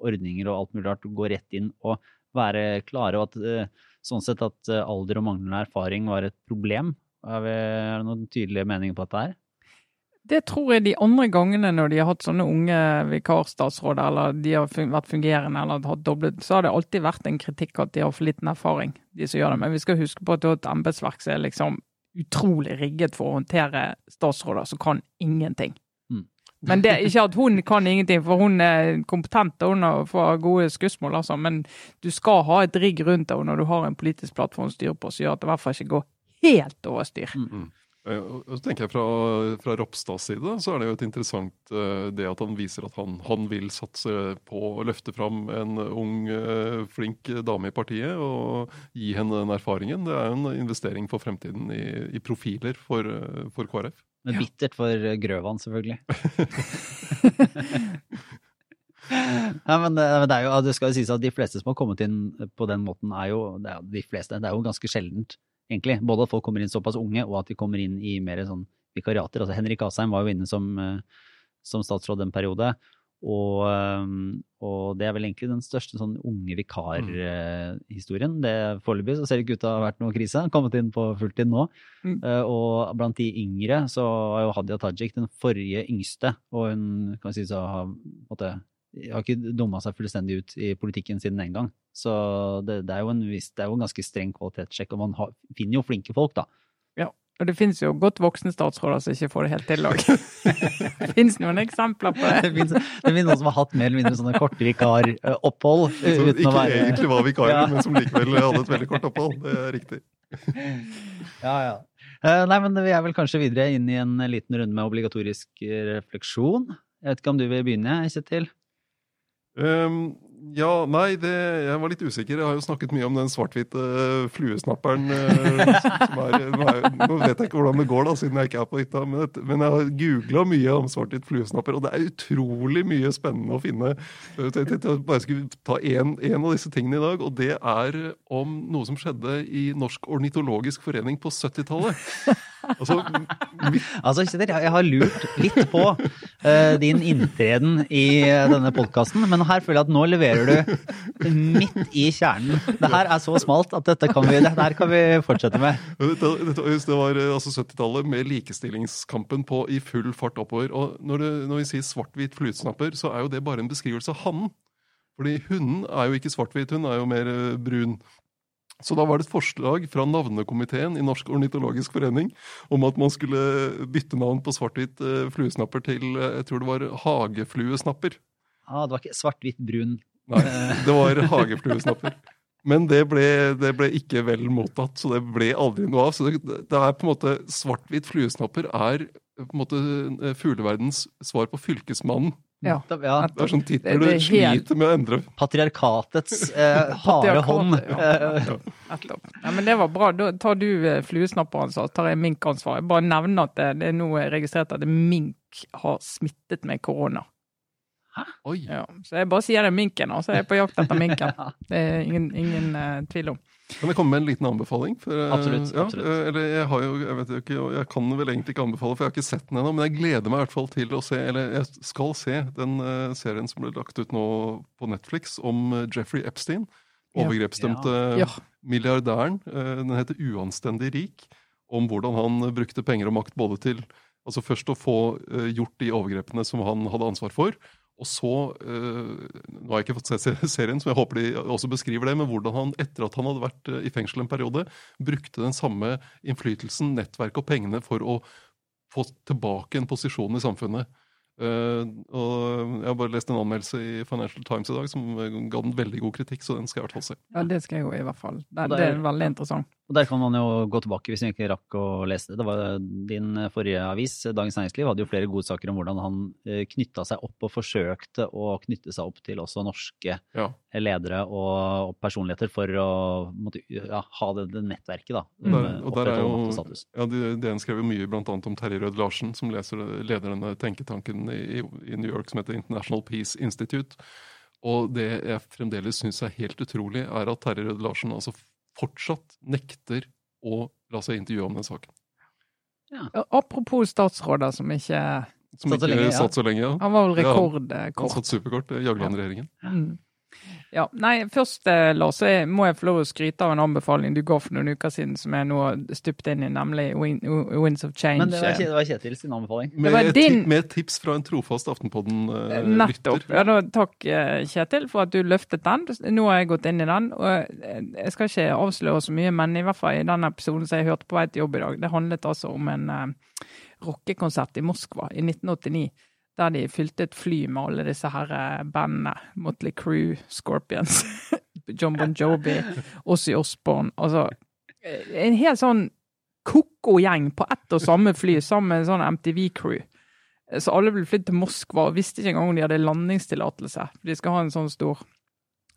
ordninger og alt mulig rart, gå rett inn og være klare, og at eh, sånn sett at eh, alder og manglende erfaring var et problem? Er, vi, er det noen tydelige meninger på dette her? Det tror jeg de andre gangene når de har hatt sånne unge vikarstatsråder, eller de har vært fungerende eller hatt doblet, så har det alltid vært en kritikk at de har for liten erfaring, de som gjør det. Men vi skal huske på at du har et embetsverk som er liksom utrolig rigget for å håndtere statsråder som kan ingenting. Mm. Men det er ikke at hun kan ingenting, for hun er kompetent og hun får gode skussmål, altså. Men du skal ha et rigg rundt deg når du har en politisk plattform å styre på, som gjør at det i hvert fall ikke går helt over styr. Eh, og og så tenker jeg Fra, fra Ropstads side så er det jo et interessant eh, det at han viser at han, han vil satse på å løfte fram en ung, eh, flink dame i partiet og gi henne den erfaringen. Det er jo en investering for fremtiden i, i profiler for, eh, for KrF. Men bittert for eh, Grøvan, selvfølgelig. *laughs* *laughs* Nei, men det, men det er jo, det skal jo sies at de fleste som har kommet inn på den måten, er jo det er, jo de fleste, det er jo ganske sjeldent, egentlig. Både at folk kommer inn såpass unge, og at de kommer inn i mer sånn vikariater. Altså Henrik Asheim var jo inne som, eh, som statsråd en periode. Og, eh, og det er vel egentlig den største sånn unge vikarhistorien. Mm. Foreløpig så ser det ikke ut til å ha vært noe krise. Kommet inn på fulltid nå. Mm. Uh, og blant de yngre så er jo Hadia Tajik den forrige yngste. Og hun kan vi si så har, måtte, har ikke dumma seg fullstendig ut i politikken siden den gang. Så det, det, er jo en det er jo en ganske streng kvalitetssjekk, og man har, finner jo flinke folk, da. Ja, Og det finnes jo godt voksne statsråder som ikke får det helt til òg. *laughs* det finnes noen eksempler på det. Det finnes, det finnes noen som har hatt mer eller mindre sånne korte vikaropphold. *laughs* Som ikke være egentlig var vikarer, Ja. men som likevel hadde et veldig kort opphold. Det er riktig. Ja, ja. Eh, Nei, men vi er vel kanskje videre inn i en liten runde med obligatorisk refleksjon. Jeg vet ikke om du vil begynne, Kjetil? Ehm, ja, nei, det, jeg var litt usikker. Jeg har jo snakket mye om den svart-hvite eh, fluesnapperen. eh, som er, nå, er, nå vet jeg ikke hvordan det går, da, siden jeg ikke er på hytta, men, men jeg har googla mye om svart-hvit fluesnapper, og det er utrolig mye spennende å finne. Jeg tenkte jeg bare skulle ta én av disse tingene i dag, og det er om noe som skjedde i Norsk ornitologisk forening på 70-tallet. Altså, Altså, jeg har lurt litt på din inntreden i eh, denne podkasten, men her føler jeg at nå leverer du midt i kjernen. Det her er så smalt at dette kan vi, dette kan vi fortsette med. Dette, dette, det var eh, altså 70-tallet med likestillingskampen på i full fart oppover. Og når, du, når vi sier svart-hvit fluesnapper, så er jo det bare en beskrivelse av hannen. Fordi hunden er jo ikke svart-hvit, hun er jo mer eh, brun. Så da var det et forslag fra navnekomiteen i Norsk ornitologisk forening om at man skulle bytte navn på svart-hvit eh, fluesnapper til eh, jeg tror det var hagefluesnapper. Ah, det var ikke svart-hvitt-brun. Nei, det var hagefluesnapper. Men det ble, det ble ikke vel mottatt, så det ble aldri noe av. Så det, det er på en måte Svart-hvitt fluesnapper er på en måte eh, fugleverdens svar på Fylkesmannen. Ja. Ja, Det er sånn tittel du det er helt- sliter med å endre. patriarkatets eh, *laughs* harde hånd. ja. Nettopp. Ja, men det var bra. Da tar du eh, fluesnapperansvar, tar jeg minkansvar. Jeg bare nevner at det, det er nå registrert at mink har smittet med korona. Oi. Ja, så jeg bare sier det er minken, altså. så er jeg på jakt etter minken. *laughs* Det er ingen, ingen uh, tvil om. Kan jeg komme med en liten anbefaling? For, eh, Absolutt, Ja, absolutt. eh, eller jeg har jo, jeg vet jo ikke, jeg kan vel egentlig ikke anbefale, for jeg har ikke sett den ennå. Men jeg gleder meg i hvert fall til å se, eller jeg skal se den eh, serien som ble lagt ut nå på Netflix om Jeffrey Epstein. Ja. Overgrepsdømte Ja. milliardæren. eh, Den heter Uanstendig rik. Om hvordan han brukte penger og makt både til Altså først å få gjort de overgrepene som han hadde ansvar for, og så eh, Nå har jeg ikke fått se se- serien, som jeg håper de også beskriver det, men hvordan han etter at han hadde vært eh, i fengsel en periode, brukte den samme innflytelsen, nettverket og pengene for å få tilbake en posisjon i samfunnet. Eh, og Jeg har bare lest en anmeldelse i Financial Times i dag som ga den veldig god kritikk, så den skal jeg i hvert fall se. Ja, det skal jeg jo i hvert fall. Det, det er- er veldig interessant. Og Der kan man jo gå tilbake hvis man ikke rakk å lese det. Det var Din forrige avis, Dagens Næringsliv, hadde jo flere godsaker om hvordan han knytta seg opp og forsøkte å knytte seg opp til også norske Ja. ledere og, og personligheter for å måtte, ja, ha det, det nettverket, da. Der, og der er jo, ja, DN skrev jo mye annet om Terje Rød Larsen, som leser, leder denne tenketanken i, i New York som heter International Peace Institute. Og det jeg fremdeles syns er helt utrolig, er at Terje Rød Larsen altså fortsatt nekter å la seg intervjue om den saken. Ja, Apropos statsråder som ikke Som ikke satt så lenge. Ja. Han var vel Ja, rekordkort. Han satt superkort, eh, Jagland-regjeringen. Mm. Ja, nei, først eh, Lars, så må jeg få lov å skryte av en anbefaling du ga for noen uker siden, som jeg nå har stupt inn i, nemlig Win- Winds of Change. Men det var, det var Kjetil sin anbefaling. Med, var din- med tips fra en trofast Eh, Aftenpodden-lytter. Nettopp. Ja, da, takk, eh, Kjetil, for at du løftet den. Nå har jeg gått inn i den. og eh, Jeg skal ikke avsløre så mye, men i hvert fall i den episoden som jeg hørte på vei til jobb i dag, det handlet altså om en eh, rockekonsert i Moskva i 1989. Der de fylte et fly med alle disse her eh, bandene. Motley Crew, Scorpions, *laughs* John Bon Jovi, Ossie Osbourne. Altså eh, en helt sånn ko-ko gjeng på ett og samme fly sammen med en sånn MTV-crew. Så alle ble flyttet til Moskva og visste ikke engang om de hadde landingstillatelse. De skal ha en sånn stor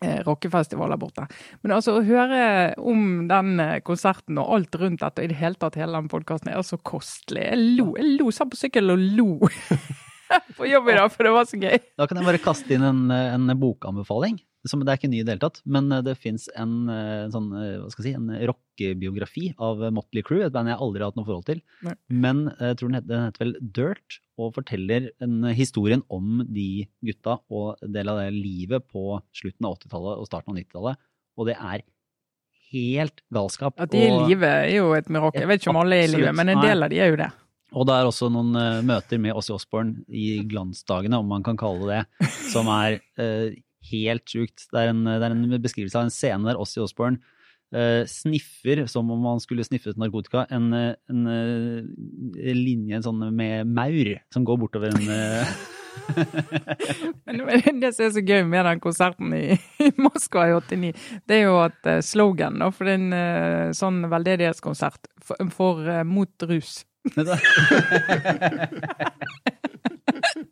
eh, rockefestival der borte. Men altså, å høre om den eh, konserten og alt rundt dette, i det hele tatt hele den podkasten, er så kostelig. Jeg lo, jeg lo, satt på sykkel og lo *laughs* på jobb i dag, for det var så gøy. Da kan jeg bare kaste inn en, en bokanbefaling. Som, det er ikke ny i det hele tatt, men det fins en, eh, en sånn, eh, hva skal jeg si, en rockebiografi av Motley Crew, et band jeg aldri har hatt noe forhold til. Nei. Men jeg tror den heter, den heter vel Dirt, og forteller en, historien om de gutta og en del av det livet på slutten av 80-tallet og starten av 90-tallet. Og det er helt galskap. At de i livet er jo et mirakel. Jeg vet ikke om alle er i livet, men en del av de er jo det. Og det er også noen uh, møter med Ossie Osborne i glansdagene, om man kan kalle det det, som er uh, helt sjukt. Det en, det er en beskrivelse av en scene der Ossie Osbourne uh, sniffer, som om han skulle sniffet narkotika, en, eh, en eh, linje en sånn med maur som går bortover en eh, *laughs* Men det som er så gøy med den konserten i, *laughs* i Moskva i 89, det er jo at sloganen for en eh, sånn veldedighetskonsert for, for, eh, mot rus.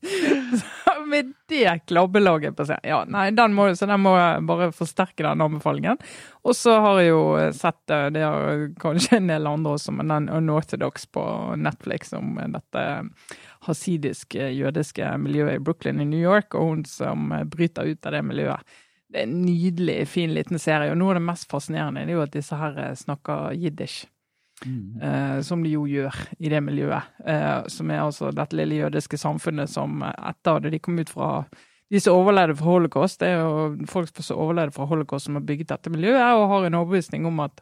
*laughs* Med det klabbelaget på seg. Ja, nei, den må, så den må jeg bare forsterke den anbefalingen. Og så har jeg jo sett eh, det har kanskje en del andre også, men den Unorthodox på Netflix om dette hasidiske jødiske miljøet i Brooklyn i New York, og hun som eh, bryter ut av det miljøet. Det er en nydelig, fin liten serie, og noe av det mest fascinerende er jo at disse her eh, snakker jiddisch. Eh, som de jo gjør i det miljøet. Eh, som er altså dette lille jødiske samfunnet som etter at de kom ut fra de som overlevde fra holocaust, det er jo folk som overlevde fra holocaust som har bygget dette miljøet, og har en overbevisning om at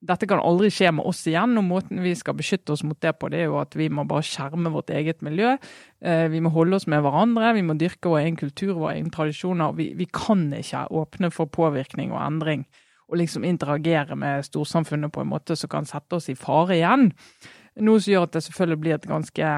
dette kan aldri skje med oss igjen, og måten vi skal beskytte oss mot det på, det er jo at vi må bare skjerme vårt eget miljø. Eh, vi må holde oss med hverandre, vi må dyrke vår egen kultur, våre egne tradisjoner. Vi, vi kan ikke åpne for påvirkning og endring og liksom interagere med storsamfunnet på en måte som kan sette oss i fare igjen. Noe som gjør at det selvfølgelig blir et ganske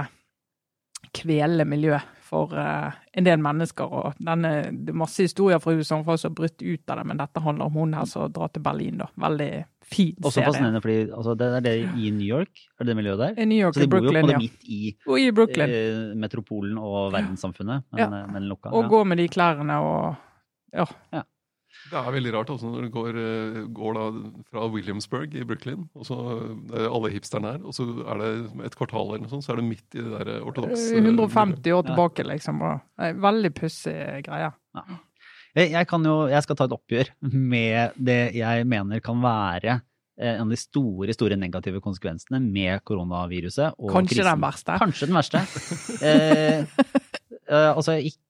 kvelende miljø for uh, en del mennesker. og denne, Det er masse historier fra USA som har brutt ut av det, men dette handler om hun her som drar til Berlin. da. Veldig fin Også serie. fascinerende, fordi altså, det er det i New York, er det det miljøet der? I New York Så de bor jo på ja. midt i Og i Brooklyn. eh, metropolen og verdenssamfunnet, men, Ja. eh, men lukka. Og ja. gå med de klærne og Det er veldig rart også når du går, eh, går da fra Williamsburg i Brooklyn, og så er alle hipsterne her, og så er det et kvartal eller noe sånt, så er du midt i det der ortodokse 150 år tilbake, liksom. Og, eh, veldig pussig greie. Jeg, jeg, kan jo, jeg skal ta et oppgjør med det jeg mener kan være eh, en av de store store negative konsekvensene med koronaviruset. Og Kanskje krisen. den verste. Kanskje den verste. eh, *laughs* eh, altså ikke,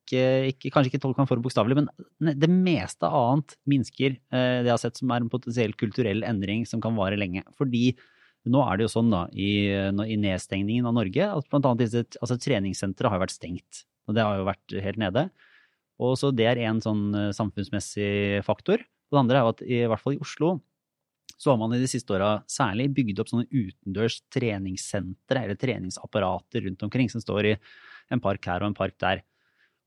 ikke, kanskje ikke tolk han for bokstavelig, men det meste annet minsker eh, det jeg har sett som er en potensiell kulturell endring som kan vare lenge. Fordi nå er det jo sånn da, i, i nedstengningen av Norge, at blant annet disse altså treningssentre har vært stengt. Og det har jo vært helt nede. Og så det er en sånn eh, samfunnsmessig faktor. Og det andre er jo at i hvert fall i Oslo så har man i de siste åra særlig bygd opp sånne utendørs treningssentre eller treningsapparater rundt omkring som står i en park her og en park der.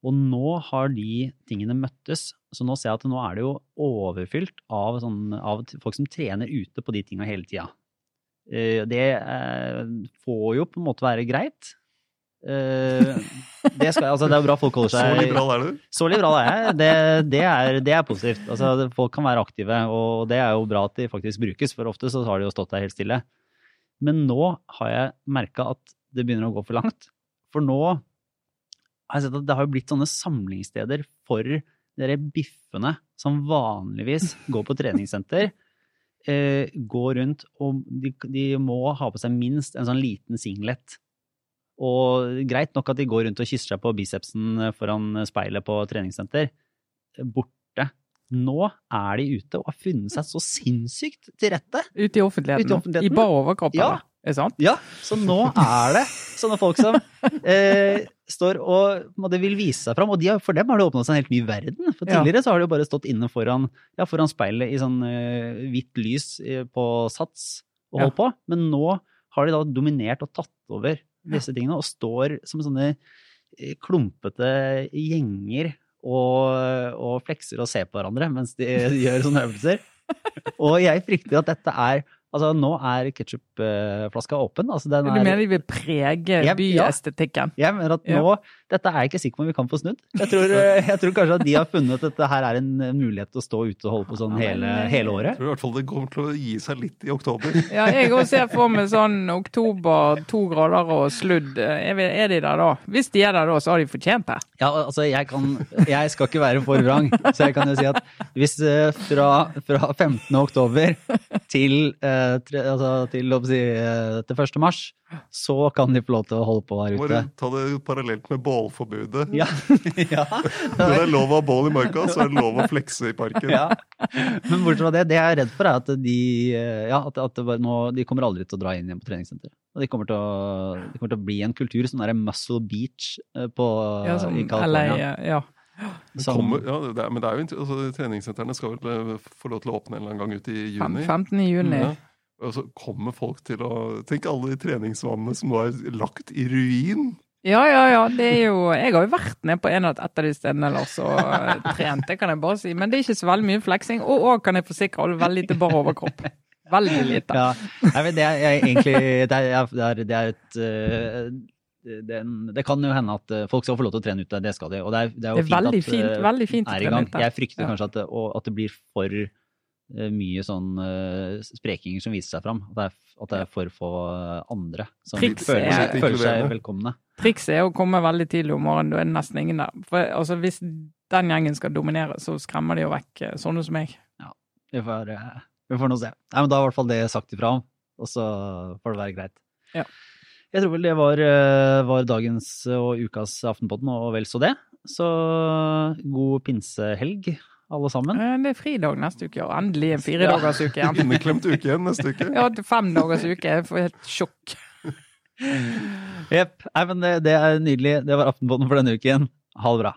Og nå har de tingene møttes, så nå ser jeg at nå er det jo overfylt av, sånn, av folk som trener ute på de tinga hele tida. Eh, Det eh, får jo på en måte være greit. Eh, Det, skal, altså det er bra folk holder seg Så liberal er du? så liberal er jeg. Det, det, er, det er positivt. Altså, folk kan være aktive, og det er jo bra at de faktisk brukes, for ofte så har de jo stått der helt stille. Men nå har jeg merka at det begynner å gå for langt. For nå har jeg sett at det har blitt sånne samlingssteder for dere biffene som vanligvis *laughs* går på treningssenter. Eh, går rundt, og de, de må ha på seg minst en sånn liten singlet. Og greit nok at de går rundt og kysser seg på bicepsen foran speilet på treningssenter. Borte nå er de ute og har funnet seg så sinnssykt til rette. Ute i offentligheten? Ute i offentligheten. I bar overkropp, Ja. Er det sant? Ja, så nå er det sånne folk som eh, står og på vil vise seg fram. Og de for dem har det åpna seg en helt ny verden. For tidligere så har de jo bare stått inne foran, ja, foran speilet i sånn eh, hvitt lys eh, på sats og holdt på. Men nå har de da dominert og tatt over disse tingene og står som sånne eh, klumpete gjenger og, og flekser og ser på hverandre mens de gjør sånne øvelser. *laughs* Og jeg frykter at dette er Altså, nå er ketsjupflaska åpen. Altså, den Du er, mener de vil prege Ja, byestetikken? jeg mener at Ja. nå Dette er jeg ikke sikker på om vi kan få snudd. Jeg tror, *laughs* jeg tror kanskje at de har funnet at dette her er en mulighet til å stå ute og holde på sånn Ja, hele, men- hele Jeg året. tror i hvert fall det kommer til å gi seg litt i oktober. *laughs* Ja, jeg òg ser for meg sånn oktober, to grader og sludd. Er, de der da? Hvis de er der da, så har de fortjent det. Ja, altså, jeg kan Jeg skal ikke være for vrang, så jeg kan jo si at hvis eh, fra, fra 15. oktober til, eh, tre, altså, til, si, eh, til 1. mars, så kan de få lov til å holde på her ute. Bare ta det parallelt med bålforbudet. Ja. *laughs* ja. Når det er lov å ha bål i marka, så er det lov å flekse i parken. ja. Men bortsett fra det, det jeg er redd for er at de, eh, ja, at, at nå, de kommer aldri til å dra inn igjen på treningssenteret. Og de kommer til å, de kommer til å bli en kultur som er en Muscle Beach eh, på, Ja, som i California. ja. Som- kommer, ja, det er, men det er jo, altså, treningssentrene skal vel få lov til å åpne en eller annen gang ut i juni. 15. juni. Ja. Og så kommer folk til å Tenk alle de treningsvannene som nå er lagt i ruin. Ja, ja, ja. Det er jo, jeg har jo vært ned på en av et av de stedene Lars, og eh, trent, det kan jeg bare si. Men det er ikke så veldig mye fleksing. Og òg kan jeg forsikre alle veldig lite bar overkropp. Veldig lite. Ja, Nei, det er egentlig Det er, det er, det er et uh, det, det kan jo hende at eh, folk skal få lov til å trene ute, det skal de. Og det er, det er jo Det er veldig fint at fint, veldig fint er i gang. Jeg frykter Ja. kanskje at det, og, at det blir for mye sånn uh, sprekinger som viser seg fram. At det er, at det er for få eh, andre som Triks føler, er- seg, føler seg velkomne. Trikset er å komme veldig tidlig om morgenen, da er det nesten ingen der. For altså, hvis den gjengen skal dominere, så skremmer de jo vekk eh, sånne som meg. Vi får, eh, vi får nå se. Nei, men da er i hvert fall det sagt ifra om, og så får det være greit. Ja. Jeg tror vel det var, eh, var dagens og ukas Aftenpodden, og vel så det. Så god pinsehelg, alle sammen. Eh, Det er fridag neste uke, og endelig en firedagersuke igjen. *laughs* Inneklemt uke igjen neste uke. Ja, femdagersuke. fem dagers uke. Jeg får helt sjokk. Jepp. Nei, men det, det er nydelig. Det var Aftenposten for denne uken. Ha det bra.